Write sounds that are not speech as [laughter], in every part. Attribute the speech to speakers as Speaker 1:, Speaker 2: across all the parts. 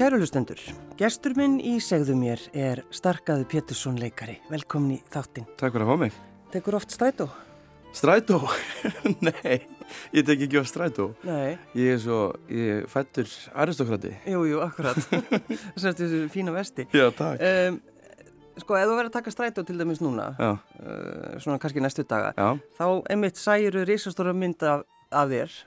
Speaker 1: Kærulustendur, gestur minn í segðu mér er Starkaðu Pétursson leikari. Velkomin í þáttinn.
Speaker 2: Takk fyrir að fá mig.
Speaker 1: Tekur oft strætó?
Speaker 2: Strætó? [laughs] Nei, ég tek ekki á strætó.
Speaker 1: Nei.
Speaker 2: Ég er svo, ég fættur aristokrati.
Speaker 1: Jú, jú, akkurat. [laughs] Sést þessu fína vesti.
Speaker 2: Já, takk.
Speaker 1: Um, sko, ef þú verður að taka strætó til dæmis núna, uh, svona kannski næstu daga,
Speaker 2: já.
Speaker 1: þá emitt særu risastóra mynd af, af þér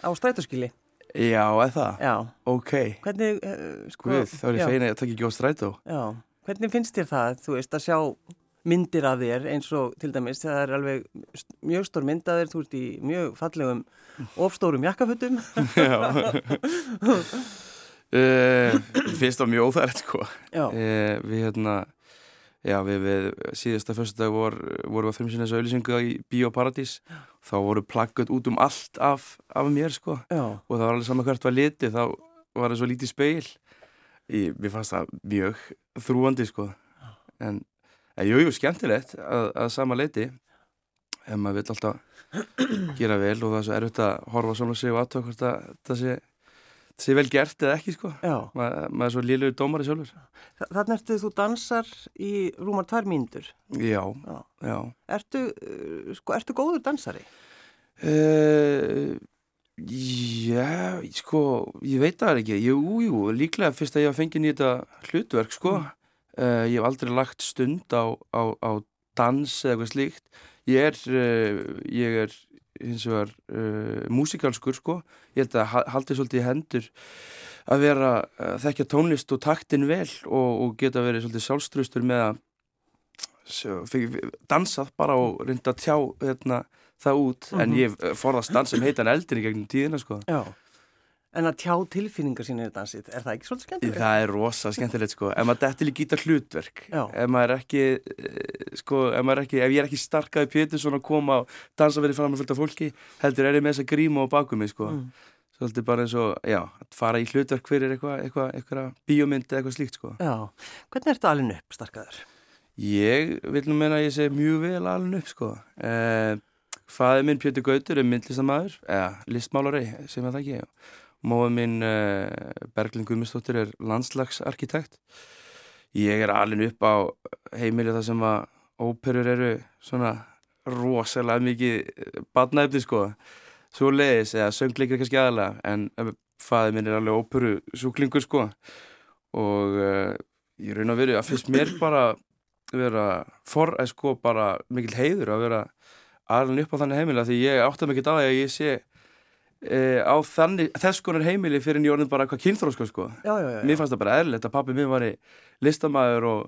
Speaker 1: á strætóskili.
Speaker 2: Já, eða?
Speaker 1: Já.
Speaker 2: Ok.
Speaker 1: Hvernig, uh, sko...
Speaker 2: Guð, þá er ég feina að ég tek ekki á strætó.
Speaker 1: Já. Hvernig finnst þér það, þú veist, að sjá myndir af þér eins og til dæmis það er alveg mjög stór mynd af þér, þú ert í mjög fallegum ofstórum jakkafötum.
Speaker 2: Já. uh, [laughs] finnst það mjög óþægilegt, sko.
Speaker 1: Já.
Speaker 2: Uh, við hérna, já, við, við síðasta fyrstu dag vor, vorum við að frumsýna þessu auðlýsingu í Bíóparadís. Þá voru plaggat út um allt af, af mér, sko.
Speaker 1: Já.
Speaker 2: og það var alveg saman hvert var litið þá var það svo lítið speil ég, mér fannst það mjög þrúandi sko en, en jú, jú, skemmtilegt að, að sama leiti ef maður vill alltaf gera vel og það er svo erfitt að horfa svona sig og aðtöða hvort að það sé, sé vel gert eða ekki sko. Ma, maður er svo liðlegur dómari sjálfur
Speaker 1: Þa- Þarna ertu þú dansar í rúmar tvær mínútur.
Speaker 2: já,
Speaker 1: Já.
Speaker 2: já
Speaker 1: Ertu, uh, sko, ertu góður dansari?
Speaker 2: Uh, já, sko, ég veit það ekki, jú, jú, líklega fyrst að ég hafa fengið nýta hlutverk, sko, uh, ég hef aldrei lagt stund á, á, á dans eða eitthvað slíkt, ég er, uh, ég er hins vegar uh, músikalskur, sko, ég held að ha- haldi svolítið í hendur að vera að þekkja tónlist og taktin vel og, og geta verið svolítið sjálfströstur með að fyrir, dansað bara og reynda að tjá hérna, það út en
Speaker 1: Mhm.
Speaker 2: ég forðast dans sem heitan eldin í gegnum tíðina sko.
Speaker 1: Já. En að tjá tilfinningar sína í dansið, er það ekki svolítið skemmtilegt?
Speaker 2: það er rosa skemmtilegt sko ef maður dettil í gítar hlutverk
Speaker 1: Já.
Speaker 2: ef maður er ekki eh, sko, ef, maður er ekki, ef ég er ekki starkaði Pétursson að koma og dansa verið fram að fylgta fólki heldur er ég með þess að gríma á baku mig sko
Speaker 1: Mm.
Speaker 2: svolítið bara eins og, já, að fara í hlutverk fyrir eitthvað, eitthvað, eitthvað bíómynd eða eitthvað slíkt sko
Speaker 1: Já. Hvernig ertu alveg upp, starkaður?
Speaker 2: Ég vil nú meina að ég segi mjög vel alveg upp sko. Eh, Fæði minn Pétur Gautur er myndlistamæður, eða listmálari sem ég það ekki. Móðu minn eh, Berglind Gummistóttir er landslagsarkitekt. Ég er alveg upp á heimili þar sem að óperur eru svona rosalega mikið badnaefni sko. Svo leiðis, eða söngleikir kannski aðalega, en fæði minn er alveg óperu súklingur sko. Og uh, ég raun að veru að finnst mér bara vera for, eða sko bara mikil heiður að vera alveg upp á þannig heimili af því ég átti mikið því að ég sé á þannig, þess konar heimili fyrir en ég orðin bara eitthvað kynþróska sko.
Speaker 1: Já, já, já.
Speaker 2: Mér fannst það bara eðlilegt að pappi minn var í listamæður og,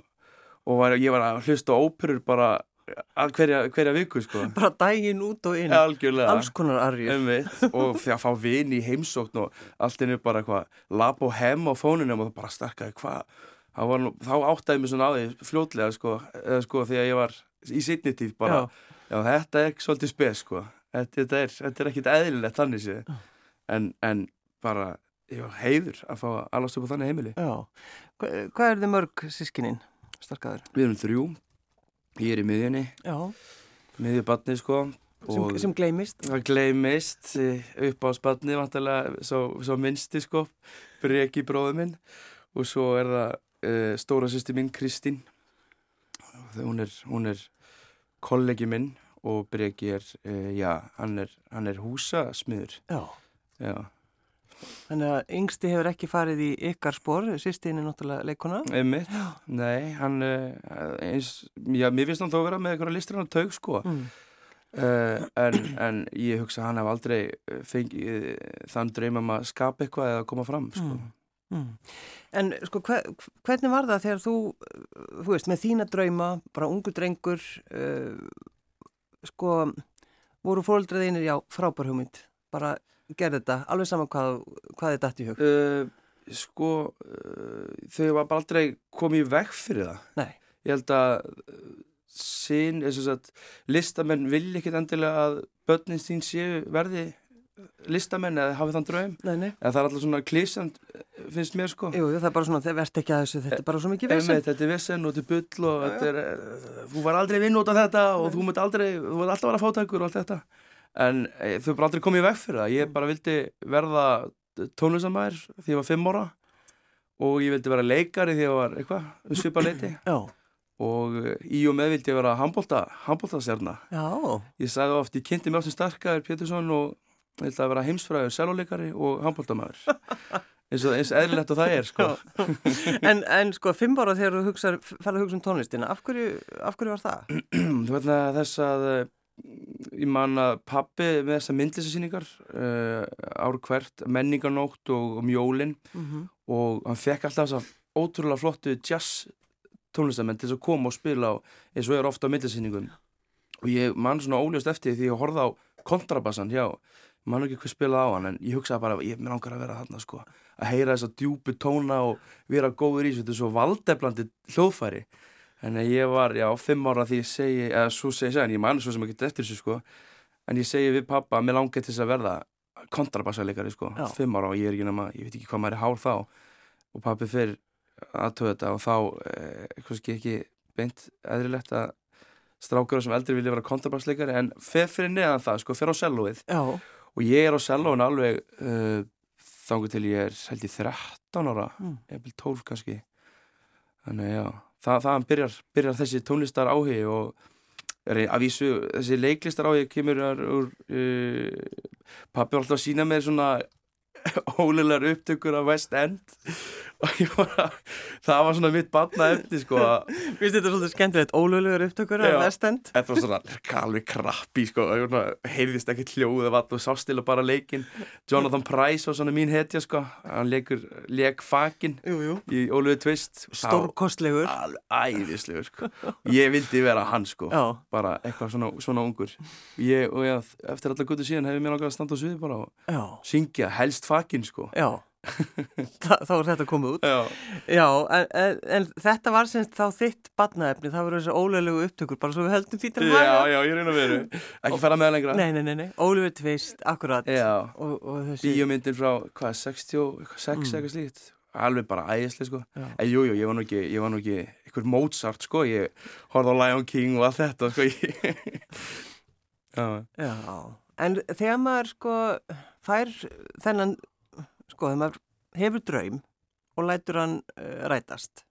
Speaker 2: og var, ég var að hlusta óperur bara hverja, hverja viku sko. [laughs]
Speaker 1: Bara daginn út og inn.
Speaker 2: Algjörlega.
Speaker 1: Alls konar arjur.
Speaker 2: Og því að fá vin í heimsókn og allt inn er bara eitthvað lab og hem á fónunum og bara starkaði hvað þá, áttaði mig svona á því fljótlega sko, eða, sko því að ég var í sitni tíð bara, já. þetta er svolítið spes sko, þetta, er, þetta er ekkit eðlilegt þannig séð. En, en bara já, heiður að fá að alast upp á þannig heimili.
Speaker 1: Já. Hva, hvað er þið mörg sískinin, starkaður?
Speaker 2: Við erum þrjú, ég er í miðjunni.
Speaker 1: Já.
Speaker 2: miðju batni sko
Speaker 1: Sem, sem gleymist?
Speaker 2: Það gleymist. Eh, upp á spanni vantarlega svo, svo minnsti sko Breki bróður minn. Og svo er það uh, stóra sýsti minn Kristín. Hún er, hún er kollegi minn og Breki er, uh, já, hann er, hann er húsasmiður
Speaker 1: Já.
Speaker 2: Já,
Speaker 1: Þannig að yngsti hefur ekki farið í ykkar spór, sýstin er náttúrulega leikona.
Speaker 2: einmitt Nei, hann uh, eins, já, mér finnst hann þó að vera með eitthvað listrann taug sko
Speaker 1: Mm.
Speaker 2: Uh, en, en ég hugsa að hann hef aldrei eh, fengið eh, þann draum um að skapa eitthvað eða koma fram sko.
Speaker 1: Mm. Mm. En sko, hver, hvernig var það þegar þú, þú veist, með þína drauma, bara ungu drengur, uh, sko, voru fóröldraðinir, já, frábær hugmynd, bara gerði þetta, alveg saman hvað, hvað þið dætt í hug.
Speaker 2: uh, sko uh, þau var bara aldrei komið veg fyrir það
Speaker 1: Nei.
Speaker 2: ég held að sín, eins og sagt listamenn vilja ekkit endilega að börnin sín séu verði listamenn eða hafi þann draum?
Speaker 1: Nei, nei.
Speaker 2: en það er alltaf svona klísand finnst mér sko.
Speaker 1: Jú, jú, það er bara svona, þeir verðt ekki að þessu, þetta er bara svo mikið vesen.
Speaker 2: Einmitt, þetta er vesen og þetta er bull og þetta er, eh, þú var aldrei vinn út af þetta og þú mútt aldrei, þú var alltaf að vera fátækur og allt þetta. En e, þau bara aldrei komið veg fyrir það. Ég bara vildi verða tónlistamæður því ég var fimm ára og ég vildi vera leikari því ég var eitthvað um svipa leiti og eh, í og með vildi ég vera handbólta, handbóltasjarna
Speaker 1: já,
Speaker 2: ég ég ég vildi að vera heimsfræður selvoleikari og handbóltamæður [laughs] eins og eins eðlilegt og það er sko.
Speaker 1: en, en sko fimm ára þegar þú hugsar, fæla að hugsa um tónlistina, af hverju, af hverju var það?
Speaker 2: þú veit að þess að eh, ég man að pappi með þessa myndlisasýningar uh, ár hvert, menningarnótt og, mjólin
Speaker 1: Mm -hmm.
Speaker 2: og hann fekk alltaf þess að ótrúlega flottu jazz tónlistamenn til þess að koma og spila á, eins og er ofta á myndlisýningum og ég man svona óljóst eftir því að horfa á kontrabassan hjá man ekki hvað spilaði á hann en ég hugsaði bara ég mér langar að vera þarna sko. Að heyra þessa djúpu tóna og vera góður í þessu. Þetta er svo valdeflandi hljóðfæri. En ég var, já, fimm ára því ég segi, eða svo segi ég, en ég man svo sem ekki eftir þessu sko. En ég segi við pappa að mér langar til þess að verða kontrabassalegari sko,
Speaker 1: Já.
Speaker 2: fimm ára og ég er ekki nema, ég veit ekki hvað maður er hár þá. Og pappi fyrir aðtöða þetta og þá eh, kannski ekki beint eðrilegt að strákar sem eldri vilja vera kontrabassleikari en fer fyrir neðan það, sko, fer á sellóið.
Speaker 1: Já,
Speaker 2: og ég er á sellóin alveg uh, þangu til ég er held ég 13 ára,
Speaker 1: Mm.
Speaker 2: vil 12 kannski þannig já það, þaðan byrjar, byrjar þessi tónlistar áhugi og er, að vísu þessi leiklistar áhugi kemur úr uh, pappi var alltaf að sína mér svona [laughs] ólegar upptökur af West End ég var að það var svona mitt batna eftir sko að
Speaker 1: Vist þetta svolítið skemmtilegt, ólöglegur upptökur af
Speaker 2: Já.
Speaker 1: vestend?
Speaker 2: Þetta var svona alveg krabbi sko, svona heyrðist ekki hljóð eða og sástila bara leikinn Jonathan Price var svona mín hetja sko hann leikur, leik fakin
Speaker 1: Jú, jú.
Speaker 2: í Óliðu Twist
Speaker 1: Stórkostlegur.
Speaker 2: æðislegur sko ég vildi vera hann sko
Speaker 1: Já,
Speaker 2: bara eitthvað svona, svona ungur ég, og já, eftir allar guttu síðan hefur mér langar að standa á sviði bara og syngja helst fakin sko
Speaker 1: já. [laughs] Þá er þetta komið út.
Speaker 2: já,
Speaker 1: Já, en, en, en þetta var semst þá þitt badnaefni, það voru þessi ólöglegu upptökur, bara svo við höldum því til
Speaker 2: já,
Speaker 1: haga.
Speaker 2: já, ég reyna að veru ekki fara með lengra.
Speaker 1: Nei, nei, nei, nei, Ólöfu Tvist, akkurat.
Speaker 2: já,
Speaker 1: Og, og þessi...
Speaker 2: bíómyndir frá, hvað, 66
Speaker 1: Mm.
Speaker 2: eitthvað slíkt, alveg bara æðislega sko.
Speaker 1: Já.
Speaker 2: en jú, jú, ég var nú ekki, ég var nú ekki einhver Mozart sko, ég horfði á Lion King og allt þetta sko. Ég... [laughs] já,
Speaker 1: Já, en þegar maður sko fær þennan, sko þegar maður hefur draum og lætur hann uh, rætast,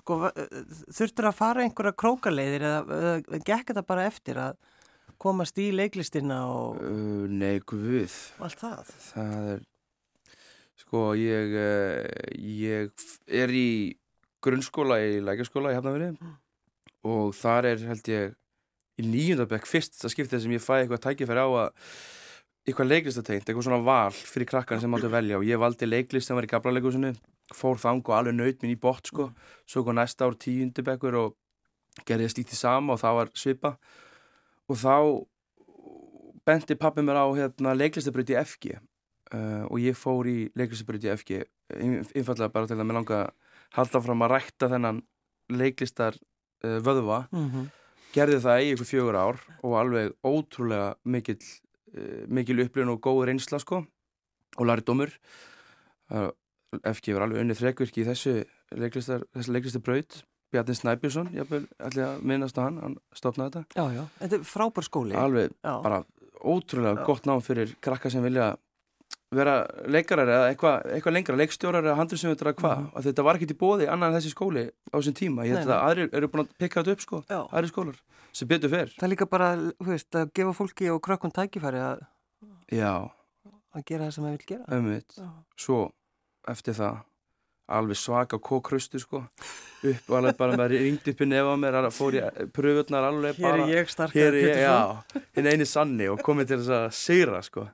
Speaker 1: sko uh, þurftur að fara einhverja krókaleiðir eða, eða gekk þetta bara eftir að komast í leiklistina og
Speaker 2: uh, nei, guð
Speaker 1: allt það?
Speaker 2: það er sko, ég uh, ég er í grunnskóla í lækjaskóla í Hafnafjörði og þar er held ég í nýjundabæk fyrst það skiptið sem ég fæ eitthvað tækifæri á að eitthvað leiklistatengt, eitthvað svona val fyrir krakkarna sem máttu velja og ég valdi leiklist sem var í Gabraleikursinu, fór þang og alveg naut minn í bótt sko, svo kom næsta ár tíundabækur og gerði slíkt í sama og það var svipa og þá benti pappi mér á hérna, leiklistabraut í FG uh, og ég fór í leiklistabraut í FG ein- einfallega bara til að mér langa að halda fram að rækta þennan leiklistar uh, vöðva.
Speaker 1: Mm -hmm.
Speaker 2: gerði það í ykkur fjögur ár og alveg ótrúlega mikil, uh, mikil upplifun og góð reynsla sko og lærdómur uh, FG var alveg unnið þrekvirki í þessu leiklistar, þessu leiklistar braut Bjarni Snæbjörnsson, ég ætla að minnast á hann hann stopnaði þetta
Speaker 1: Já, já, þetta er frábær skóli.
Speaker 2: alveg
Speaker 1: Já.
Speaker 2: bara ótrúlega
Speaker 1: Já.
Speaker 2: gott nám fyrir krakka sem vilja vera leikarar eða eitthvað eitthva lengra, leikstjórar eða handriðsumveitur eða hvað? Og þetta var ekkert í bóði annan en þessi skóli á þessum tíma, ég held að aðrir eru búin að pikka þetta upp sko,
Speaker 1: Já.
Speaker 2: aðrir skólar sem betur fer,
Speaker 1: Það er líka bara, þú veist, að gefa fólki og krökkum tækifæri að,
Speaker 2: já,
Speaker 1: að gera það sem það vil gera.
Speaker 2: ömmit
Speaker 1: Já.
Speaker 2: svo eftir það alveg svaka kókrustu sko upp alveg bara með ringt upp í nefa mér fór ég pröfurnar alveg bara Hér er ég, já, hinn eini sanni og komið til þess að segra, sko.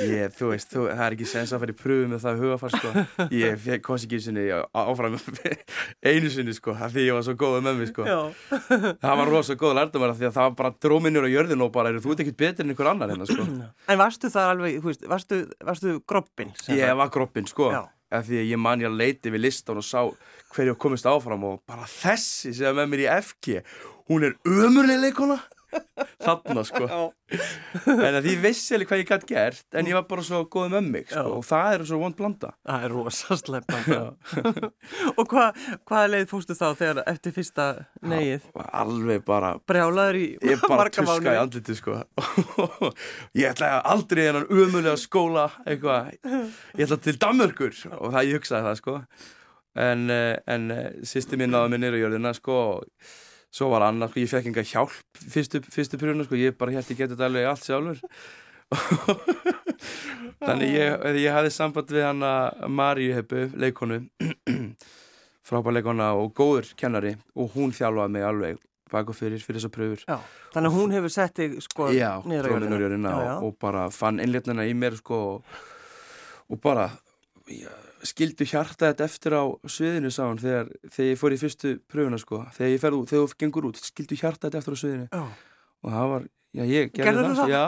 Speaker 2: Ég, þú veist, þú, það er ekki sens að fara í pröfu með það hugafar, sko. Ég komst ekki sinni áfram [laughs] einu sinni, sko, af því ég var svo góð með mig, sko.
Speaker 1: Já,
Speaker 2: Það var rosa góð lærdumar af því að það var bara dróminur á jörðin og bara, eru þú ert ekkert betur en einhver annar hérna, sko.
Speaker 1: en varstu það alveg, varstu, varstu groppin?
Speaker 2: Ég var groppin, sko.
Speaker 1: Já.
Speaker 2: Af því að ég man ég að leiti við listan og sá hverju komist áfram og bara þessi sem er með mér í FG, hún er ömurlega leikona. [laughs] Þarna, sko. En því vissi alveg hvað ég gætt gert en ég var bara svo góð með mig sko, og það er svo vond blanda.
Speaker 1: Það er rosa sleppand. [laughs] og hvað hva leið fórstu þá þegar eftir fyrsta neyið?
Speaker 2: alveg bara
Speaker 1: Brjálaður í
Speaker 2: ég bara tuska í andliti sko. [laughs] Ég ætla aldrei í hennan umulega skóla eitthvað. Ég ætla til Danmörkur og það ég hugsaði það sko. En, uh, en uh, sýsti mín náði mér á jörðina sko og svo var annað, sko, ég fekk enga hjálp fyrstu, fyrstu prjónu, sko, ég bara ég getið alveg allt sjálfur. [laughs] Þannig ég, ég hafði samband við hana Maríu Heppu, leikonu [clears throat] frábær leikona og góður kennari og hún þjálfaði mig alveg baka fyrir, fyrir þessar pröfur.
Speaker 1: Já, þannig að hún hefur sett þig sko
Speaker 2: Já,
Speaker 1: niður á
Speaker 2: tróð niður á jörðina
Speaker 1: Já, já.
Speaker 2: og, og bara fann innlétnina í mér sko og, og bara já, skildu hjarta þetta eftir á sviðinu sá hann þegar, þegar ég fór í fyrstu pröfuna sko þegar ég fer út, þegar þú gengur út skildu hjarta þetta eftir á sviðinu
Speaker 1: Já.
Speaker 2: og það var, já ég gerði
Speaker 1: Gerðirðu það?
Speaker 2: Já,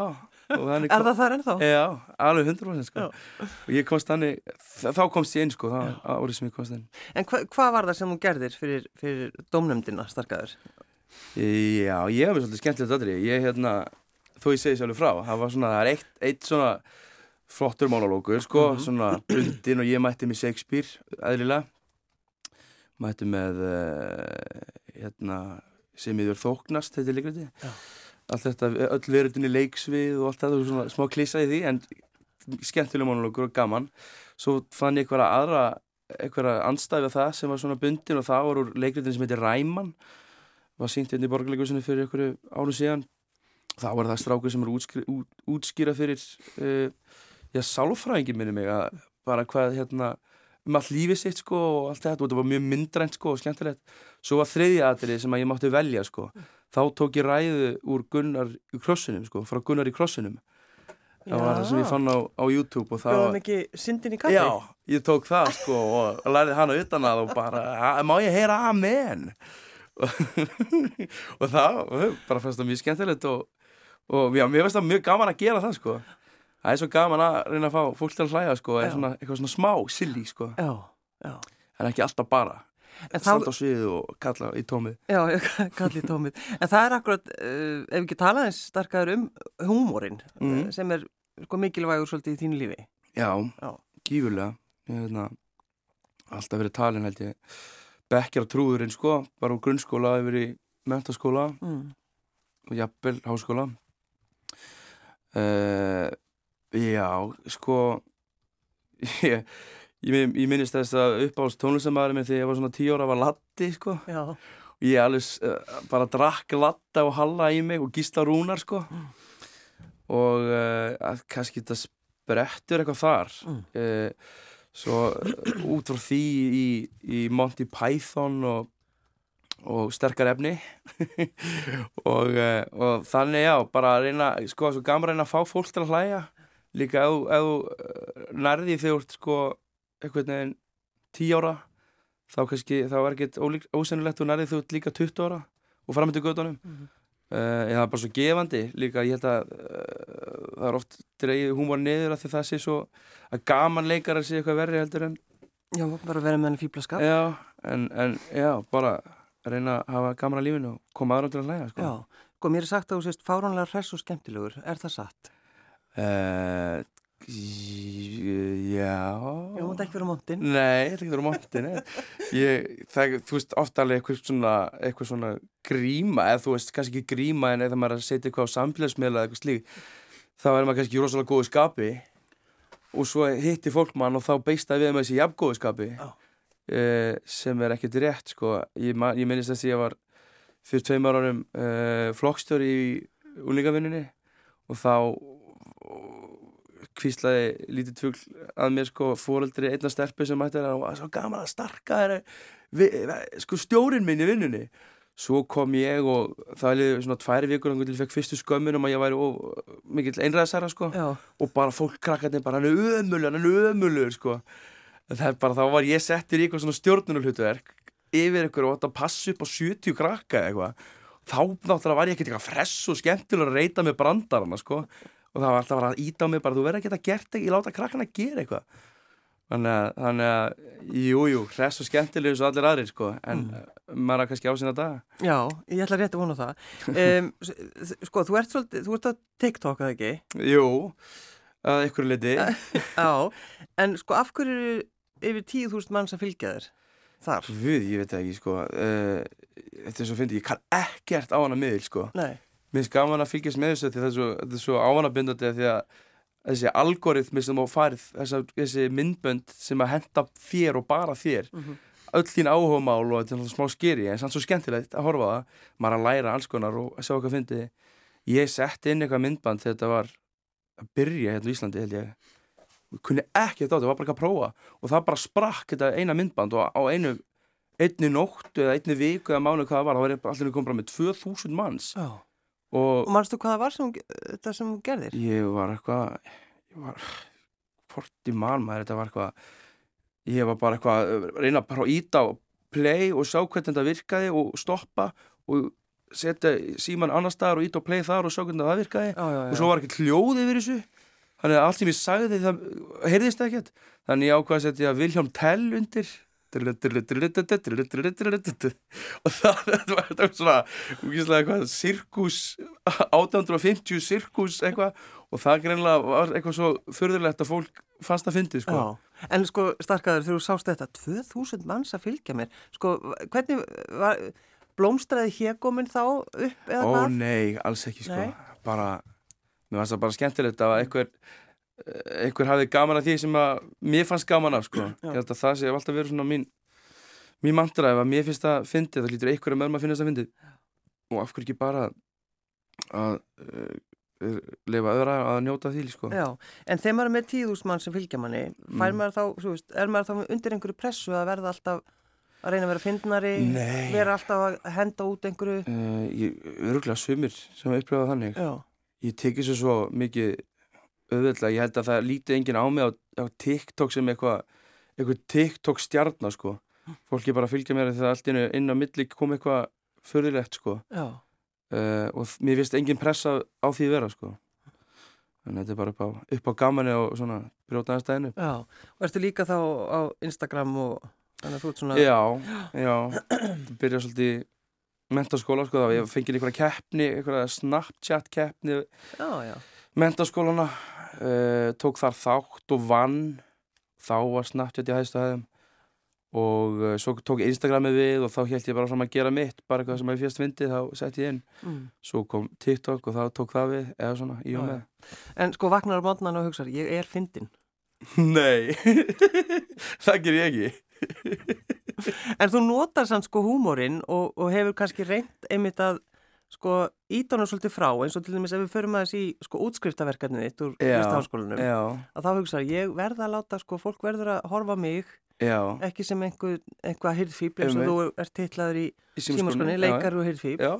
Speaker 1: Er það þar ennþá?
Speaker 2: Já, alveg 100% sko og ég komst þ- þá komst ég inn sko það var árið sem ég komst inn
Speaker 1: En hva, hvað var það sem þú gerðir fyrir, fyrir dómnefndina starkaður?
Speaker 2: Já, ég hef svolítið skemmtilegt aðri Ég, hérna, þó ég segi sjálfur frá Það var svona, það er eitt, eitt svona flottur málálókur, sko
Speaker 1: Mhm.
Speaker 2: Svona bundin og ég mætti með Shakespeare Eðlilega. Mætti með, uh, hérna sem yfir þóknast, þetta er
Speaker 1: Já.
Speaker 2: Allt þetta, öll veröldinni leiksvið og allt þetta, svona smá klísa í því En skemmtileg málálókur og gaman. Svo fann ég einhverja aðra einhverja anstæði við það sem var svona bundin og það var úr leikritin sem heitir Ræman. Var sínt hérna í borgarleikusinu fyrir einhverju áru síðan. Þá var það strákur sem er útskýra, út, útskýra fyrir uh, já, sálfræðingi minni mig að bara hvað hérna um allt lífið sitt sko og allt þetta og þetta var mjög myndrænt sko og skemmtilegt. Svo var þriðja atrið sem að ég mátti velja sko. Þá tók ég ræðu úr Gunnar í krossinum sko, frá Gunnar í krossinum. Það var það sem ég fann á, á YouTube og það var
Speaker 1: ekki syndin í kaffi?
Speaker 2: Já, ég tók það sko og lærði hana utan að og bara, "A- má ég heyra amen? [laughs] Og það bara fannst það mjög skemmtilegt og, og já, mér finnst það mjög gaman að gera það sko það er svo gaman að reyna að fá fólk til að hlæja sko, er svona, eitthvað svona smá, silly sko
Speaker 1: Já, já.
Speaker 2: en ekki alltaf bara standa á sviðu og kalla í tómið
Speaker 1: Já, ég [laughs] kalli tómið. En það er akkurat, uh, ef ekki tala eins starkaður um húmórin
Speaker 2: Mhm.
Speaker 1: sem er sko, mikilvægur svolítið í þínu lífi.
Speaker 2: Já,
Speaker 1: Já.
Speaker 2: gífurlega ég hef hérna, alltaf verið talin held ég bekkjar trúðurinn sko, bara úr grunnskóla yfir í mentaskóla
Speaker 1: Mm.
Speaker 2: og jafnvel háskóla uh, Já, sko [laughs] ég, ég, ég minnist þess að uppáhalds tónlistamæður minn þegar ég var svona tíu ára var Latti sko.
Speaker 1: Já,
Speaker 2: og ég alveg uh, bara drakk Latta og Halla í mig og gísla rúnar sko. Og uh, kannski þetta sprettur eitthvað þar.
Speaker 1: Mm.
Speaker 2: uh, svo út frá því í, í Monty Python og og sterkar efni. [laughs] Og, og þannig já bara að reyna, sko, að reyna að fá fólk til að hlæja líka ef, þú- uh, nærði þegar sko einhvern veginn 10 ára þá kannski, þá er ekkert ósennilegt þú nærði þegar líka 20 ára og framöndu gödunum
Speaker 1: Mhm.
Speaker 2: uh, en það er bara svo gefandi líka, ég held að uh, það er oft dreigið húmor niður að því það sé svo að gaman leikar sé eitthvað verri heldur en
Speaker 1: já, bara vera með henni fýblaskap.
Speaker 2: já, en, en já, bara reyna að hafa gaman að lífinu og koma aðra til að hlæja sko.
Speaker 1: Já, sko mér er sagt að þú sést fáránlega hress og skemmtilegur. Er það satt?
Speaker 2: Uh, já
Speaker 1: Ég múti ekki vera móntinn.
Speaker 2: Nei, ég ætla ekki að vera montin Þú veist, ofta alveg eitthvað svona, eitthvað svona gríma eða þú veist, kannski ekki gríma en eða maður er að setja eitthvað á samfélagsmiðla eða eitthvað slík þá er maður kannski rosalega góðu skapi og svo hitti fólk mann og þá beist það við með þessi jafn góðu skapi
Speaker 1: Já.
Speaker 2: uh, sem er ekkert rétt sko. ég, ég minnist þess að ég var fyrir tveimur árum uh, flokkstjóri í úlingavinninni og þá kvíslaði lítið tvögl að mér sko fóreldri einna stelpu sem mætti það og var svo gaman að starka vi- sko stjórin minn í vinnunni. Svo kom ég og það liði svona tværi vikur og ég fekk fyrstu skömmun um að ég væri of, mikill einræðsæra sko
Speaker 1: Já,
Speaker 2: og bara fólk krakkarnir bara hann er ömulur, hann er ömulur sko. Það er bara þá var ég settur í eitthvað svona stjórnunarhlutverk yfir eitthvað og átt að passa upp á 70 krakka eitthvað. Þá náttúrulega var ég ekkert eitthvað fress og skemmtilega að reyta með brandarana sko og það var alltaf að að íta á mig bara þú verður að geta gert ekki, ég láta krakkana gera eitthvað þannig að, þannig að jú, jú, hress og skemmtilega eins og allir aðrir sko en mm. maður er kannski á sína daga
Speaker 1: já, ég ætla rétt að vona það. Um, [laughs] sko, þú ert svolítið, þú ert á TikTok, eða ekki?
Speaker 2: Jú, að ykkur liti [laughs]
Speaker 1: Já, en sko af hverju eru yfir 10.000 mann sem fylgja þér þar?
Speaker 2: Við, ég veit það ekki sko uh, þetta er svo fyndið, ég kann ekkert á hana miðil sko
Speaker 1: Nei,
Speaker 2: Mér finnst gaman að fylgjast með þessu því það er svo, svo ávanabindandi því að þessi algoritmi sem á farið þessi, þessi myndbönd sem að henda þér og bara þér
Speaker 1: Mhm.
Speaker 2: öll þín áhugamál og þetta er náttúrulega smá skeri en samt svo skemmtilegt að horfa það. Maður að læra alls konar og að sjá hvað fyndi. Ég setti inn eitthvað myndband þegar þetta var að byrja hérna í Íslandi held ég. Kunni ekki þetta á þetta, var bara ekki að prófa. Og það bara sprakk þetta eina myndband og á einu einni nóttu eða einni viku eða mánu hvað það var, þá var ég allir komið bara með 2000 manns.
Speaker 1: Já.
Speaker 2: Og
Speaker 1: Og mannstu hvað það var sem, þetta sem hún gerðir?
Speaker 2: ég var eitthvað ég var hvort í mann maður þetta var eitthvað ég var bara eitthvað að reyna bara að íta á play og sjá hvernig þetta virkaði og stoppa og setja síman annar staðar og íta á play þar og sjá hvernig það virkaði
Speaker 1: Já, já, já.
Speaker 2: og svo var ekki hljóð yfir þessu þannig að allt sem ég sagði það heyrðist ekkert þannig ég ákvað að setja Vilhjálm Tell undir og það [laughs] var, svona eitthvað sirkus 1850 sirkus eitthvað og það greinlega var eitthvað svo förðurlegt að fólk fannst að fyndi sko.
Speaker 1: En sko starkaður þegar þú sást þetta 2000 manns að fylgja mér sko, hvernig var blómstræði hégóminn þá upp eða
Speaker 2: Ó
Speaker 1: hvað?
Speaker 2: nei, alls ekki sko
Speaker 1: Nei.
Speaker 2: bara, mér fannst það bara skemmtilegt að einhver einhver hafði gaman að því sem að mér fannst gaman af sko. Ég held að það sé alltaf verið svona mín mín mantra ef að mér finnst það fyndið þá lítur einhverja maður að finnast það fyndið. Og af hverju ekki bara að uh, lifa öðra að njóta því sko?
Speaker 1: Já, en þegar maður er með tíðús mann sem fylgja manni fær
Speaker 2: Mm.
Speaker 1: maður þá, þú veist, er maður þá undir einhverju pressu að verða alltaf að reyna að vera fyndnari, vera alltaf að henda út einhverju?
Speaker 2: Uh, ég öruglega sumir sem upplifa þannig.
Speaker 1: Já,
Speaker 2: ég tekið svo svo mikið auðvitað, ég held að það líti enginn á mig á, á TikTok sem eitthvað eitthvað TikTok stjarnar sko. Fólk er bara fylgja mér þegar allt inn, inn á milli kom eitthvað förðilegt sko. Uh, og mér finnst enginn pressa á því vera sko. Að þetta er bara upp á, upp á gamani og svona brjótaðan stæðinu
Speaker 1: já. Og ertu líka þá á Instagram og þannig að þú ert svona
Speaker 2: já, [gasps] já, það byrja svolítið mentaskóla sko, þá ég fengið einhverja keppni, einhverja Snapchat keppni
Speaker 1: já, já,
Speaker 2: mentaskólana uh, tók þar þátt og vann. Þá var Snapchat í hæðstu hæðum. Og uh, svo tók Instagramið við og þá held ég bara fram að gera mitt bara eitthvað sem ég fyrst fyndi þá sett ég inn.
Speaker 1: Mm.
Speaker 2: svo kom TikTok og þá tók það við eða svona í og með.
Speaker 1: En sko vaknar á mótnan og hugsaður, ég er fyndin [laughs]
Speaker 2: Nei, [laughs] það ger ég ekki.
Speaker 1: En þú notar sann sko húmórin og, og hefur kannski reynt einmitt að sko ídónu svolítið frá eins og til dæmis ef við förum aðeins í sko útskriftaverkarnið þitt úr listaháskólanum að þá hugsaður, ég verða að láta sko, fólk verður að horfa mig
Speaker 2: já.
Speaker 1: ekki sem einhver, einhvað hirðfíbl eins og þú ert titlaður í
Speaker 2: Í
Speaker 1: símaskonni,
Speaker 2: já,
Speaker 1: leikar og hirðfíbl
Speaker 2: Já,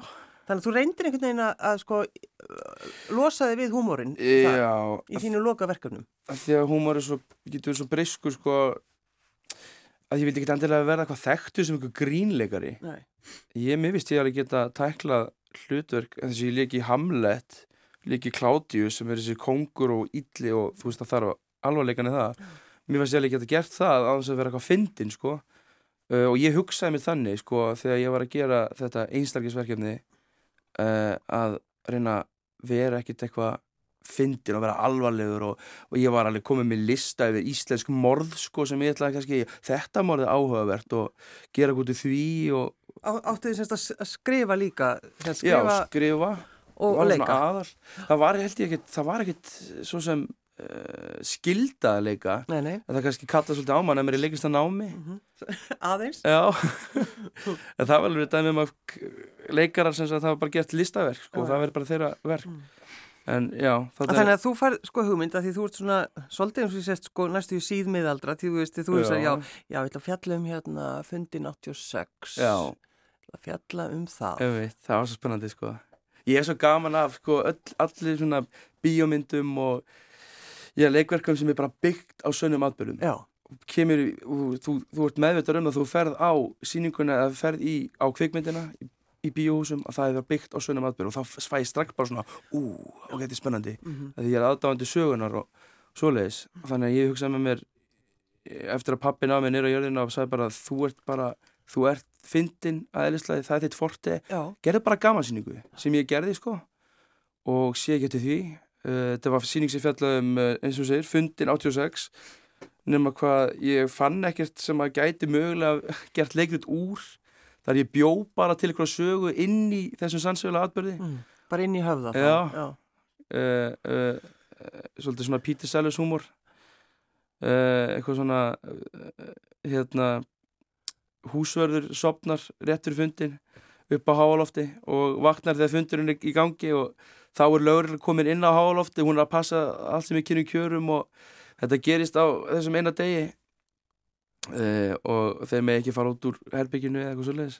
Speaker 1: þannig að þú reyndir einhvern veginn að, sko losa þig við húmórin í þínu loka verkefnum
Speaker 2: því að er svo, getur svo brisku sko að ég vildi ekki endilega verða eitthvað þekktu sem einhver grínleikari.
Speaker 1: Nei.
Speaker 2: ég mér vist ég alveg geta tæklað hlutverk þess að ég leiki í Hamlet leiki Claudius sem er þessi kongur og illi og þú veist að það er alvarleikan í það. Mér fannst ég alveg geta gert það á þess að vera eitthvað fyndin sko. Uh, og ég hugsaði mér þannig sko þegar ég var að gera þetta einstaklisverkefni uh, að reyna að vera ekkit eitthvað fyndin og vera alvarlegur og, og ég var alveg komið með lista yfir íslensk morð sko sem ég ætlaði kannski þetta morð er áhugavert og gera gútið því og
Speaker 1: Áttu semst að að skrifa líka? Sem
Speaker 2: já,
Speaker 1: skrifa
Speaker 2: skrifa.
Speaker 1: og, og leika.
Speaker 2: það var ekkit það var ekkit svo sem uh, skilda að leika.
Speaker 1: Nei, nei,
Speaker 2: það kannski kalla svolítið á mann ef mér er leikist að námi. [laughs]
Speaker 1: Aðeins.
Speaker 2: Já. [laughs] En það var alveg dæmið um að leikarar sem það var bara gert listaverk sko, það verður bara þeirra verk. En já,
Speaker 1: Að
Speaker 2: þarna
Speaker 1: Þannig að þú fær sko hugmynd að því þú ert svona svolítið eins og ég sést sko næstu í síðmiðaldra því þú veist, því þú veist að já, já, ég ætla að fjalla um hérna fundin 86
Speaker 2: já
Speaker 1: að fjalla um það.
Speaker 2: Einmitt, það var svo spennandi sko. Ég er svo gaman af sko öll, allir svona bíómyndum og ég er leikverkum sem er bara byggt á sönnum í- þú, þú, ert meðvitað um að þú ferð á sýninguna eða ferð í, á kvikmyndina í, í bíóhúsum að það er byggt á sönnum atbyrðum og þá ég strax bara svona ú, ok, þetta er spennandi.
Speaker 1: Mhm.
Speaker 2: að ég er aðdáðandi sögunar og svoleiðis. Þannig að ég hugsaði með mér eftir að pappi náði mig nýra á jörðina og sagði bara þú ert bara, þú ert fyndin aðeinslega, það er þitt forti
Speaker 1: já,
Speaker 2: gerði bara gamansýningu sem ég gerði sko og sé ekki til því uh, þetta var sýning sem fjallaði um uh, eins og segir, fundin 86 nema hvað ég fann ekkert sem að gæti mögulega [laughs] gert leikrit úr þar ég bjó bara til eitthvað sögu inn í þessum sannsögulega atbyrði
Speaker 1: mm. bara inn í höfða.
Speaker 2: Já.
Speaker 1: já.
Speaker 2: uh, uh, svolítið svona Peter Sellers húmor uh, eitthvað svona hérna húsverður sopnar rétt fyrir fundin upp á háalofti og vaknar þegar fundurinn er í gangi og þá er lögur komin inn á háalofti, hún er að passa allt sem er kynning kjörum og þetta gerist á þessum eina degi. Uh, og þeir með ekki fara út úr herbygginu eða eitthvað svolítið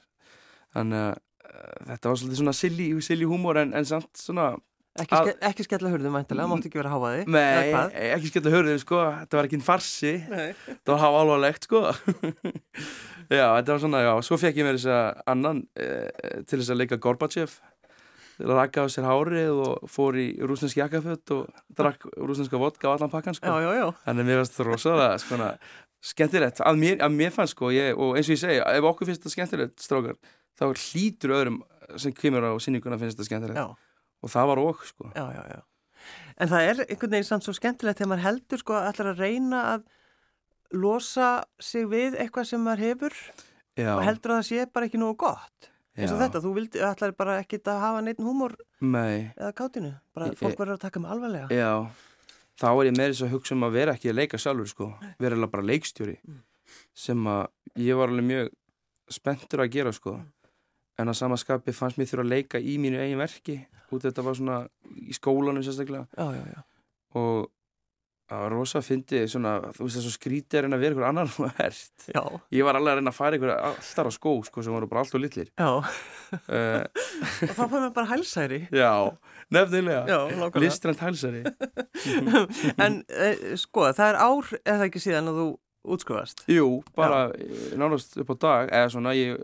Speaker 2: þannig að uh, þetta var svolítið svona silly, silly humor en, en samt svona
Speaker 1: Ekki, ske, ekki skella hurðum væntilega, máttu ekki vera að háa þig
Speaker 2: Nei, ekki skella hurðum sko. Þetta var ekki einn farsi. Nei. þetta var háa alvarlegt sko. [laughs] Já, þetta var svona, já, svo fekk ég mér þess að annan eh, til þess að leika Gorbachev. Rakka á sér hárið og fór í rúsnesk jakkafött og drakk rúsneska vodka á allan pakkan sko.
Speaker 1: já, já, já.
Speaker 2: þannig að mér fannst það rosalega sko, skemmtilegt, að mér, að mér fannst sko ég, og eins og ég segja, ef okkur finnst þetta skemmtilegt strákar, þá hlýtur öðrum sem kemur á sínninguna finnst þetta skemmtilegt og það var okk sko.
Speaker 1: Já, já, já. En það er einhvern veginn samt svo skemmtilegt þegar maður heldur sko að að reyna að losa sig við eitthvað sem maður hefur já. og heldur að það sé bara ekki nú gott. Eins og þetta, þú vildi, ætlar bara ekki að hafa neitt húmor
Speaker 2: Nei.
Speaker 1: eða kátinu, bara ég, fólk verður að taka mig alvarlega.
Speaker 2: Já, þá er ég með þess að hugsa um að vera ekki að leika sjálfur sko, vera bara leikstjóri mm. sem að ég var alveg mjög spenntur að gera sko. Mm. En að samaskapi fannst mér þurfa að leika í mínu eigin verki, út þetta var svona í skólanum sérstaklega.
Speaker 1: Já, já, já.
Speaker 2: og var rosa að fyndi svona, þú veist það svo skrítið er en að vera ykkur annar hvert
Speaker 1: Já.
Speaker 2: ég var alveg að reyna að fara ykkur alltaf á skó sko sem voru bara allt og litlir.
Speaker 1: Uh, [laughs] og þá fóðum við bara hælsæri.
Speaker 2: Já, nefnilega. Listrænt hælsæri. [laughs]
Speaker 1: En eh, sko, það er ár eða ekki síðan að þú útskofast
Speaker 2: Jú, bara Já. nánast upp á dag eða svona ég,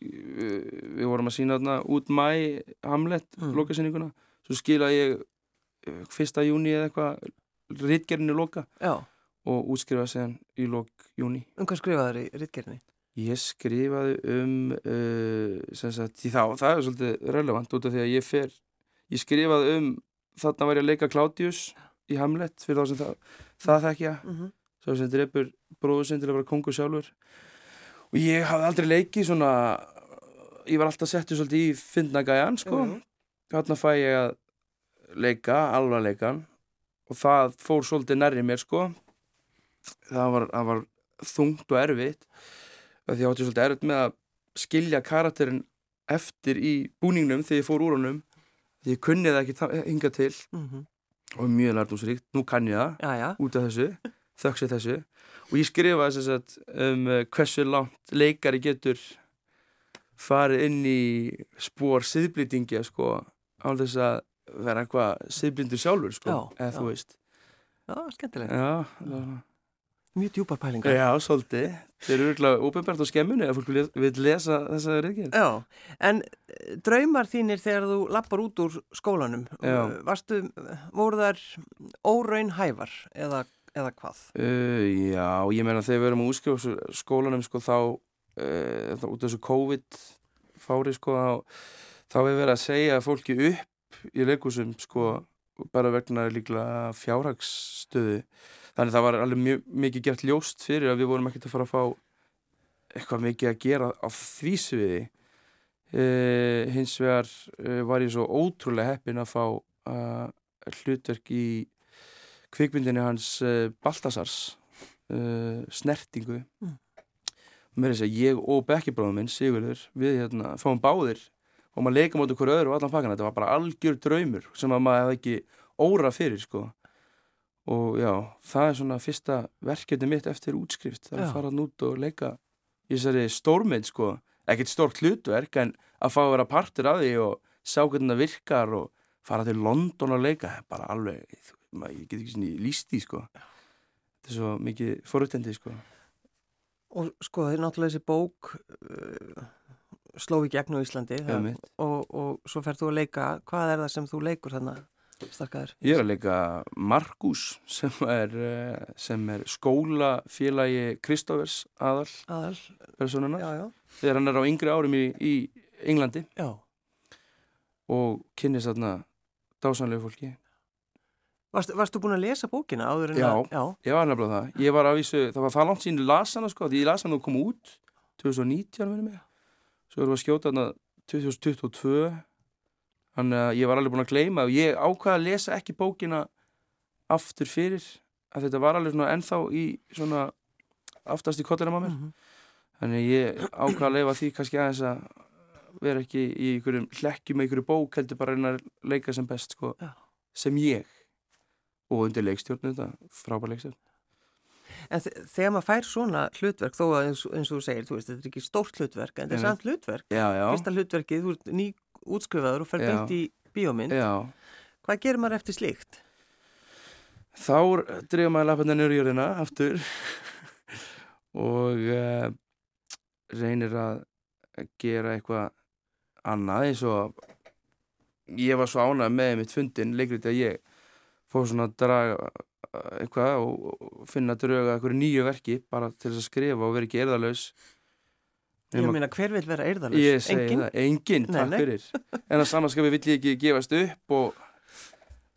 Speaker 2: við vorum að sína þarna út mæ Hamlet, mm. lokasyninguna svo skila ég eh, fyrsta júni eða eitthvað rittgerðinu loka
Speaker 1: Já.
Speaker 2: og útskrifaði séðan í lok júni.
Speaker 1: Um hvað skrifaði þér í rittgerðinu?
Speaker 2: Ég skrifaði um, uh, sagt, þá, það er svolítið relevant út af því að ég fer, ég skrifaði um, þarna var ég að leika Kládius í Hamlet fyrir þá sem það, það þekkja, mm -hmm. Svo sem drefur bróðusinn til að vera kongur sjálfur. Og ég hafði aldrei leikið svona, ég var alltaf settur svolítið í fyndnagæjan sko, mm -hmm. þarna fæ ég að leika, alvar leikan og það fór svolítið nærri mér sko. Það var, það var þungt og erfitt. Því ég átti svolítið erfitt með að skilja karakterin eftir í búningnum þegar ég fór úr honum. Því ég kunni það ekki hinga til. Mm -hmm. og mjög lærdomsríkt nú kann ég það.
Speaker 1: Já, já.
Speaker 2: út af þessu þökksið þessu. Og ég skrifaði þess að um, hversu langt leikari getur farið inn í spór siðblýtingja sko á þess að vera eitthvað siðblindur sjálfur sko, já, eða já. þú veist.
Speaker 1: Já, skemmtilegt.
Speaker 2: Já,
Speaker 1: Mjög djúpar pælingar.
Speaker 2: Já, svolítið. Þeir eru örgulega óbeinbært á skemmunni að fólk vil lesa þessa reygin
Speaker 1: Já, en eh, draumar þínir þegar þú lappar út úr skólanum
Speaker 2: já.
Speaker 1: Varstu, voru þar óraun hævar eða, eða hvað?
Speaker 2: Uh, já, ég meina þegar við erum að útskjóða skólanum sko þá uh, út af þessu COVID fári sko þá, þá hefur verið að segja fólki upp í leikusum sko bara vegna líklega fjárhagsstöðu þannig það var alveg mjög mikið gert ljóst fyrir að við vorum ekkert að fara að fá eitthvað mikið að gera á því sviði e, hins vegar var ég svo ótrúlega heppin að fá uh, hlutverk í kvikmyndinu hans uh, Baltasars uh, snertingu. Mm. mér er þess að ég og bekkibráðum minn Sigurður við hérna fáum báðir og maður leika mot okkur öðru og allan pakkan þetta var bara algjör draumur sem að maður hefði ekki óra fyrir sko. Og já, það er svona fyrsta verkefni mitt eftir útskrift. Það er að fara nút og leika í þessari stórmynd sko, ekkert stórt hlutverk en að fá að vera partur af því og sjá hvernig það virkar og fara til London og leika, það er bara alveg maður, ég get ekki svona líst í sko þetta er svo mikið forutendið sko
Speaker 1: og sko það er náttúrulega þessi bók uh, sló í gegn á Íslandi það, og, og svo ferð þú að leika hvað er það sem þú leikur þannig starkaður?
Speaker 2: Ég er að leika Markus sem er, eh, sem er skólafélagi Kristófers aðal,
Speaker 1: aðal.
Speaker 2: personuna
Speaker 1: já, já.
Speaker 2: þegar hann er á yngri árum í, í Englandi
Speaker 1: já.
Speaker 2: og kynist þarna dásanlegu fólki
Speaker 1: Varst, Varstu búin að lesa bókina áður en
Speaker 2: já,
Speaker 1: að?
Speaker 2: Já, ég var nefnilega það. Ég var að vísu, það var það langt sín lasana sko, því ég las hann og kom út 2019 verið mig svo erum við að skjóta þarna 2022 þannig að ég var alveg búin að gleyma og ég ákvaði að lesa ekki bókina aftur fyrir að þetta var alveg svona ennþá í svona aftast í kollina maður mm -hmm. þannig ég ákvað að leifa því kannski aðeins að vera ekki í einhverjum hlekkjum með einhverju bók heldur bara að reyna að leika sem best sko,
Speaker 1: Já.
Speaker 2: sem ég og undir leikstjórn þetta, frábær leikstjórn
Speaker 1: En þe- þegar maður fær svona hlutverk, þó að eins, eins og þú segir, þú veist, þetta er ekki stórt hlutverk, en þetta er samt hlutverk.
Speaker 2: Já, já,
Speaker 1: Fyrsta hlutverkið, þú ert ný útskrifaður og fer beint í bíómynd.
Speaker 2: já
Speaker 1: Hvað gerir maður eftir slíkt?
Speaker 2: þá dreifum maður í jörðina aftur [laughs] og uh, reynir að gera eitthvað annað eins og ég var svo ánað með mitt fundin leikrið að ég fór svona að draga eh, eitthvað og finna drauga eitthvað nýju verki bara til þess að skrifa og vera ekki erðalaus
Speaker 1: Ég meina, hver vil vera eirðalus?
Speaker 2: Ég segi það, enginn, takk fyrir. En að samanskapi vill ég ekki gefast upp og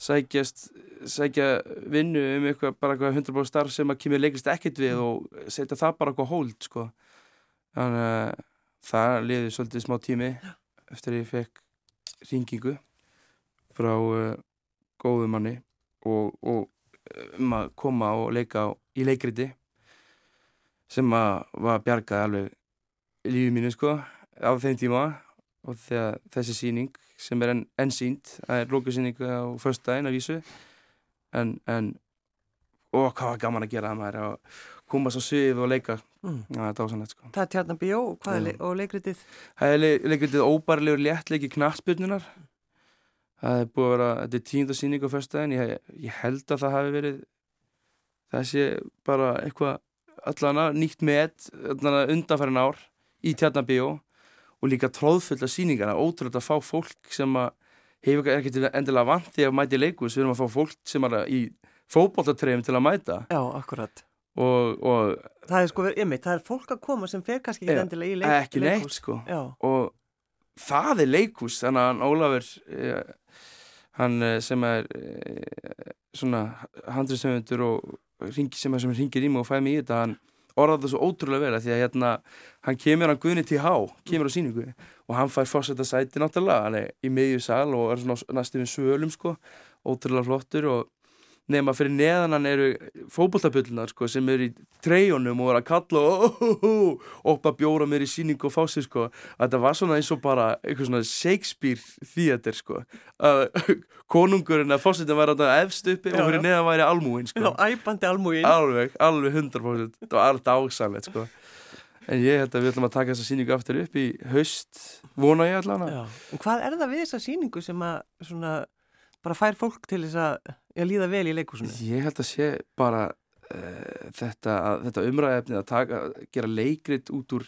Speaker 2: sækjast sækja vinnu um eitthvað bara eitthvað 100% starf sem að kemur leiklist ekkert við og setja það bara eitthvað hold sko. þannig að það liði svolítið smá tími eftir að ég fekk ringingu frá uh, góðum manni og, og uh, um að koma og leika á, í leikriti sem að var bjargað alveg lífið mínu sko á þeim tíma og þegar þessi síning sem er enn en sínd það er lókusýning á föstudaginn að vísu en, en og hvað var gaman að gera það maður að koma svo svið og leika
Speaker 1: Mm.
Speaker 2: Já, það er dásanlegt sko
Speaker 1: Það er tjarnan bíó og,
Speaker 2: Já.
Speaker 1: le og leikritið?
Speaker 2: Það er le leikritið óbærilegur léttleiki knattspyrnunar það er búið að vera, þetta er tíunda síning á föstudaginn, ég, ég held að það hafi verið það sé bara eitthvað allana nýtt með undanfærin ár í tjarnabíó og líka tróðfulla síningar, það er ótrúlega að fá fólk sem að hefur ekki til endilega vant því að mæti leikus, við erum að fá fólk sem er að- í fótboltatreyfum til að mæta.
Speaker 1: Já, akkurat.
Speaker 2: og, og
Speaker 1: Það er sko verið ymmið, það er fólk að koma sem fer kannski ekki endilega í leik,
Speaker 2: ekki neitt sko.
Speaker 1: Já,
Speaker 2: og það er leikhús þannig að Ólafur eh, hann eh, sem er eh, svona handriðstöfundur og ringi, sem, er- sem ringir í mig og fæði mig í þetta hann orðað það svo ótrúlega vel af því að hérna hann kemur hann Guðni T.H. kemur á síningu og hann fær fórsetta sæti náttúrulega hann er í miðju sal og er svona næstum við svölum sko ótrúlega flottur og nema fyrir neðan hann eru fótboltabullunar sko sem eru í treyjunum og er að kalla og opna bjóra mér í síningu og fá sér sko. Að þetta var svona eins og bara eitthvað svona Shakespeare theater sko. Að [laughs] konungurinn að fórsetin var þetta efst uppi
Speaker 1: Já,
Speaker 2: og fyrir neðan væri almúin sko.
Speaker 1: Já æpandi almúin.
Speaker 2: alveg, alveg 100% þetta var alveg dásanlegt sko. En ég held að við ætlum að taka þessa síningu aftur upp í haust, vona ég allan
Speaker 1: Já. En hvað er það við þessa sýningu sem að svona bara fær fólk til þess að já, líða vel í leikhúsinu?
Speaker 2: Ég held að sé bara uh, þetta, að- þetta umræðefni að taka, gera leikrit út úr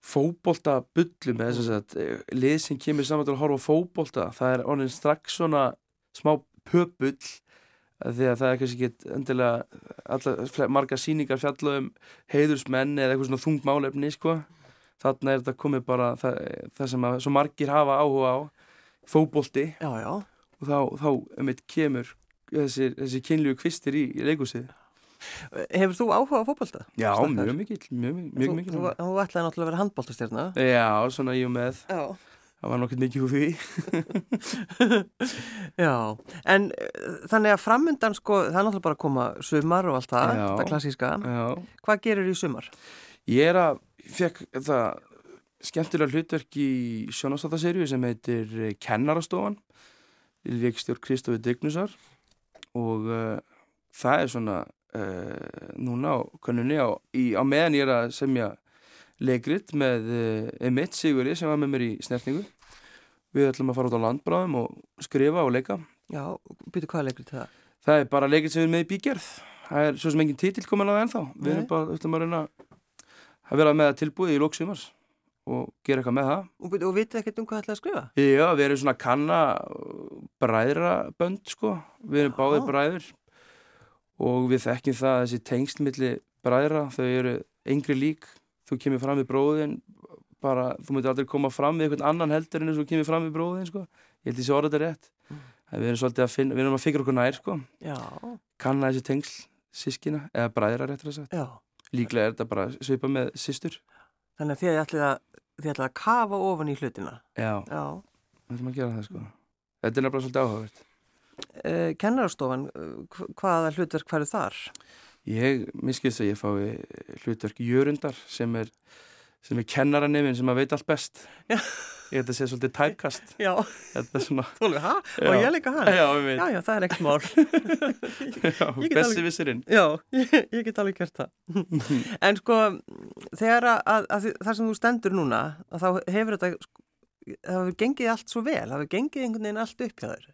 Speaker 2: fótbolta bullu með þess að uh, lið sem kemur saman til að horfa á fótbolta það er orðin strax svona smá pöpull því að það er kannski ekki endilega alla, fle- margar sýningar fjalla um heiðursmenn eða eitthvað svona þungt málefni sko. þarna er þetta komið bara það, það sem að margir hafa áhuga á fótbolti
Speaker 1: Já, já.
Speaker 2: Og þá, þá um eitt kemur þessi, þessi kynlíu kvistir í, í leikúsið
Speaker 1: Hefur þú áhuga á fótbolta?
Speaker 2: Já,
Speaker 1: Stakkar.
Speaker 2: mjög mikill, mjög, mjög, mjög
Speaker 1: Þú, þú, þú ætlaði náttúrulega að vera handbóltastjörna.
Speaker 2: Já, svona ég og með
Speaker 1: Já.
Speaker 2: það var nokkið mikið úr því [laughs]
Speaker 1: Já, en uh, þannig að framundan sko, það er náttúrulega bara að koma sumar og allt það,
Speaker 2: Já.
Speaker 1: þetta klassíska.
Speaker 2: Já,
Speaker 1: Hvað gerir í sumar?
Speaker 2: ég er að fekk það skemmtilega hlutverk í sjónastáttaserju sem heitir eh, Kennarastofan leikstjór Kristofi Dignusar og uh, það er svona uh, núna á kannunni á, í, á meðan ég er að semja leikrit með uh, Emmett Sigurði sem var með mér í snertningu við ætlum að fara út á landbráðum og skrifa og leika.
Speaker 1: Já, byrju hvað leikur það?
Speaker 2: það er bara leikrit sem við erum með í bígerð. Það er svo sem engin títill komin á það ennþá. Við
Speaker 1: Nei.
Speaker 2: erum bara, ætlum að reyna að vera með tilbúið í lóksumars og gera eitthvað með það.
Speaker 1: Og, og vitið ekkert um hvað ætlaði að skrifa?
Speaker 2: Já, við erum svona að kanna bræðrabönd sko. Við erum
Speaker 1: Já.
Speaker 2: báðir bræður. Og við þekkjum það að þessi tengslmilli bræðra, þau eru yngri lík, þú kemur fram við bróðin bara, þú myndir aldrei koma fram við einhvern annan heldur en þú kemur fram við bróðin sko, ég held því sé orðið þetta rétt.
Speaker 1: Mm.
Speaker 2: við erum svolítið að finna, við erum að fikra okkur nær sko.
Speaker 1: Já,
Speaker 2: kanna þessi tengsl sískina eða bræðra réttur að sagt.
Speaker 1: Já.
Speaker 2: líklega er þetta bara svipa með systur
Speaker 1: Þannig að þið ætlið að, ætlið að kafa ofan í hlutina.
Speaker 2: já,
Speaker 1: Já.
Speaker 2: við ætlum að gera það sko þetta er nefnilega svolítið áhugavert
Speaker 1: Uh, kennarastofan, uh, hvaða hlutverk færu þar?
Speaker 2: Ég miskist að ég fái hlutverk Jörundar sem er, sem er kennaranefin sem að veit allt best
Speaker 1: Já.
Speaker 2: ég held að segja svolítið tæpkast [laughs]
Speaker 1: Já,
Speaker 2: svona
Speaker 1: þú alveg, hæ?
Speaker 2: Já.
Speaker 1: Og ég líka hann?
Speaker 2: já,
Speaker 1: Já, já, það er ekkert mál. [laughs] [laughs]
Speaker 2: bessi vissirinn
Speaker 1: Já, ég, ég get alveg gert það. en sko, þegar að, að, að þar sem þú stendur núna, þá hefur þetta, sko, það hefur gengið allt svo vel, það hefur gengið einhvern veginn allt upp hjá þér.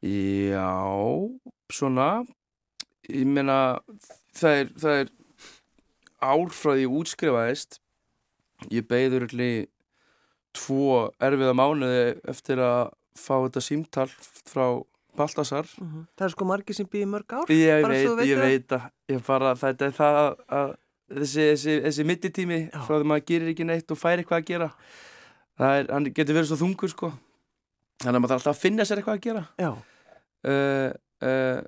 Speaker 2: Já, svona ég meina það er, það er ár frá því ég útskrifaðist ég beigður allir tvo erfiða mánuði eftir að fá þetta símtal frá Baltasar.
Speaker 1: Það er sko margir sem býði mörg ár.
Speaker 2: Ég veit, ég veit að ég bara, þetta er það að, að þessi, þessi, þessi mittitími frá því maður gerir ekki neitt og fær eitthvað að gera. Það er, hann getur verið svo þungur sko. Þannig að maður þarf alltaf að finna sér eitthvað að gera. Uh, uh,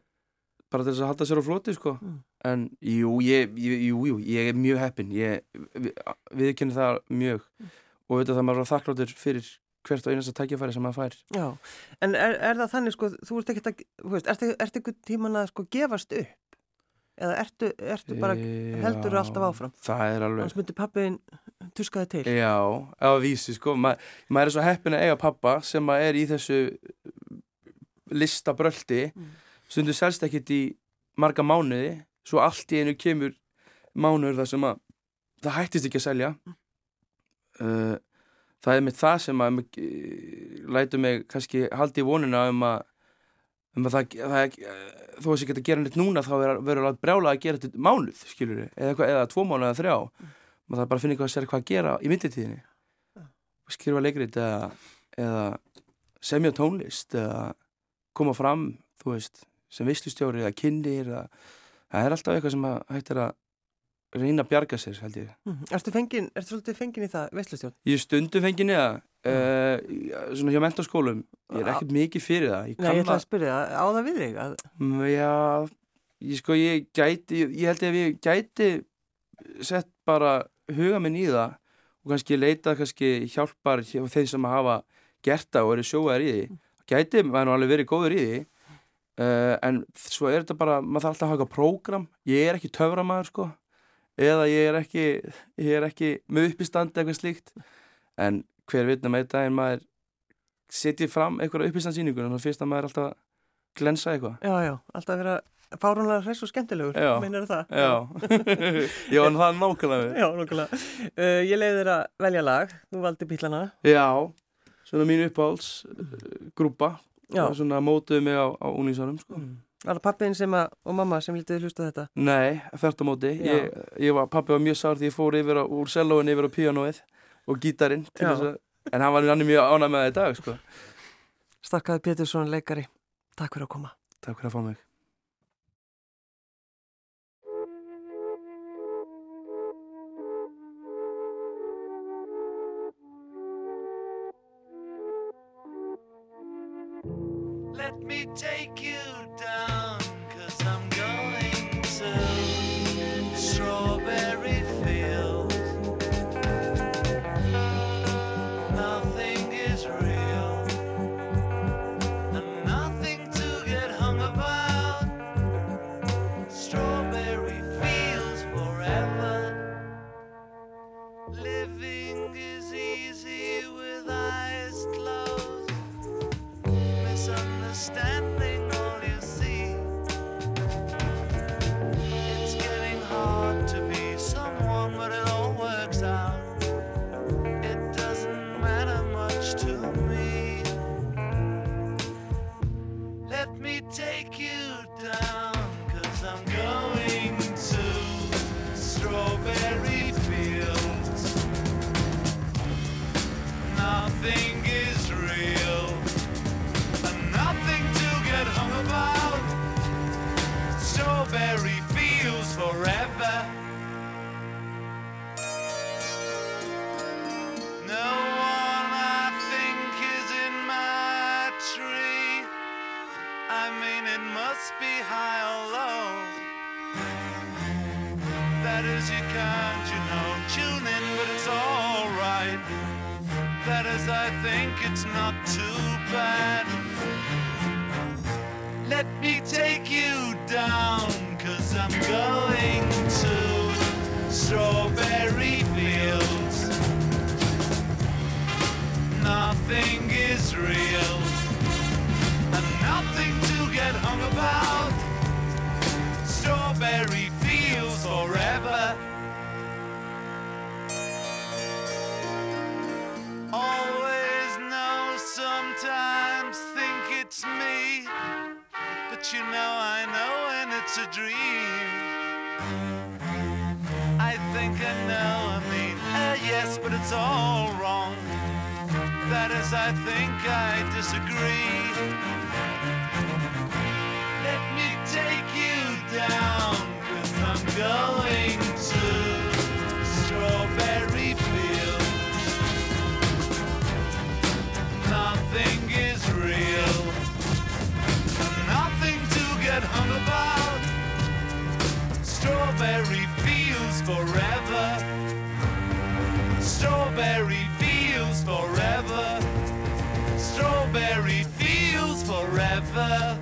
Speaker 2: bara til þess að halda sér á floti sko.
Speaker 1: Mm.
Speaker 2: En jú ég, jú, jú, ég er mjög heppin ég við, viðkynni það mjög
Speaker 1: Mm.
Speaker 2: og veit að það maður er þakkláttur fyrir hvert og einasta tækifæri sem maður fær
Speaker 1: já. En er, er það þannig, sko, þú ert ekkert að, þú veist, ertu, ertu ekkert tíman að sko gefast upp? Eða ertu, ertu bara, heldur
Speaker 2: Já,
Speaker 1: alltaf áfram?
Speaker 2: það er alveg
Speaker 1: Annars myndi pappiðin tuskaði til.
Speaker 2: Já, á vísi sko Ma, maður er svo heppin að eiga pappa sem að er í þessu listabröldi
Speaker 1: Mm.
Speaker 2: stundu selst ekkit í marga mánuði svo allt í einu kemur mánuður þar sem að það hættist ekki að selja. Uh, það er með það sem að uh, lætur mig kannski haldi í vonuna um að um að það, það þó að sé ekki að gera neitt núna þá verður alveg brjála að gera þetta mánuð skilur eða, eða tvo mánuð eða þrjá. Maður þarf bara að finna eitthvað að sér hvað að gera í mynditíðinni skrifa leikrit eða, eða semja tónlist eða koma fram þú veist, sem veistlustjóri eða kynir eða, það er alltaf eitthvað sem er að reyna að bjarga sér held ég.
Speaker 1: Mhm. Ertu fengin, ertu svolítið fengin í það, veistlustjórn?
Speaker 2: ég er stundum fengið neða uh, svona hjá mentaskólum ég er ekkert mikið fyrir það. Ég
Speaker 1: Nei, ég ætla að spyrja það, á það við þig? Að,
Speaker 2: Mm, já ég sko ég gæti ég held að ég gæti sett bara huga minn í það og kannski leita kannski hjálpar hjá þeim sem hafa gert það og eru sjóðar í því. Gæti maður nú alveg verið góður í því uh, en svo er þetta bara maður þarf alltaf að hafa eitthvað prógram. Ég er ekki töframæður sko. Eða ég er ekki ég er ekki með uppistandi eitthvað slíkt. En hver vitna með þetta en maður setjið fram eitthvað uppistandsýningur og fyrst að maður er alltaf að glensa eitthvað.
Speaker 1: Já, já, alltaf vera fárunlega hress og skemmtilegur, meinar það?
Speaker 2: Já, [laughs] já en það er nákvæmlega við.
Speaker 1: Já, nokkulega. Uh, ég leiði þér að velja lag, þú valdi bílana.
Speaker 2: Já, svona mín uppáhalds uh, grúpa
Speaker 1: Já.
Speaker 2: Og svona mótuðu mig á, á unlýsarum sko.
Speaker 1: Mm. Var það pappiðin sem að, og mamma sem lítið hlusta þetta?
Speaker 2: Nei, þert á móti ég, ég var, pappi var mjög sár því ég fór yfir á, úr sellóin yfir á píanóið og þess að en hann var hann mjög ánægð með það í dag sko.
Speaker 1: Starkaði Pétursson leikari. Takk fyrir að koma.
Speaker 2: Takk fyrir að fá mig
Speaker 3: Living is easy with eyes closed. Misunderstanding me take you know I know when it's a dream. I think I know, I mean, uh, yes, but it's all wrong. That is, I think I disagree. Let me take you down, cause I'm going. Strawberry fields forever. Strawberry fields forever. Strawberry fields forever.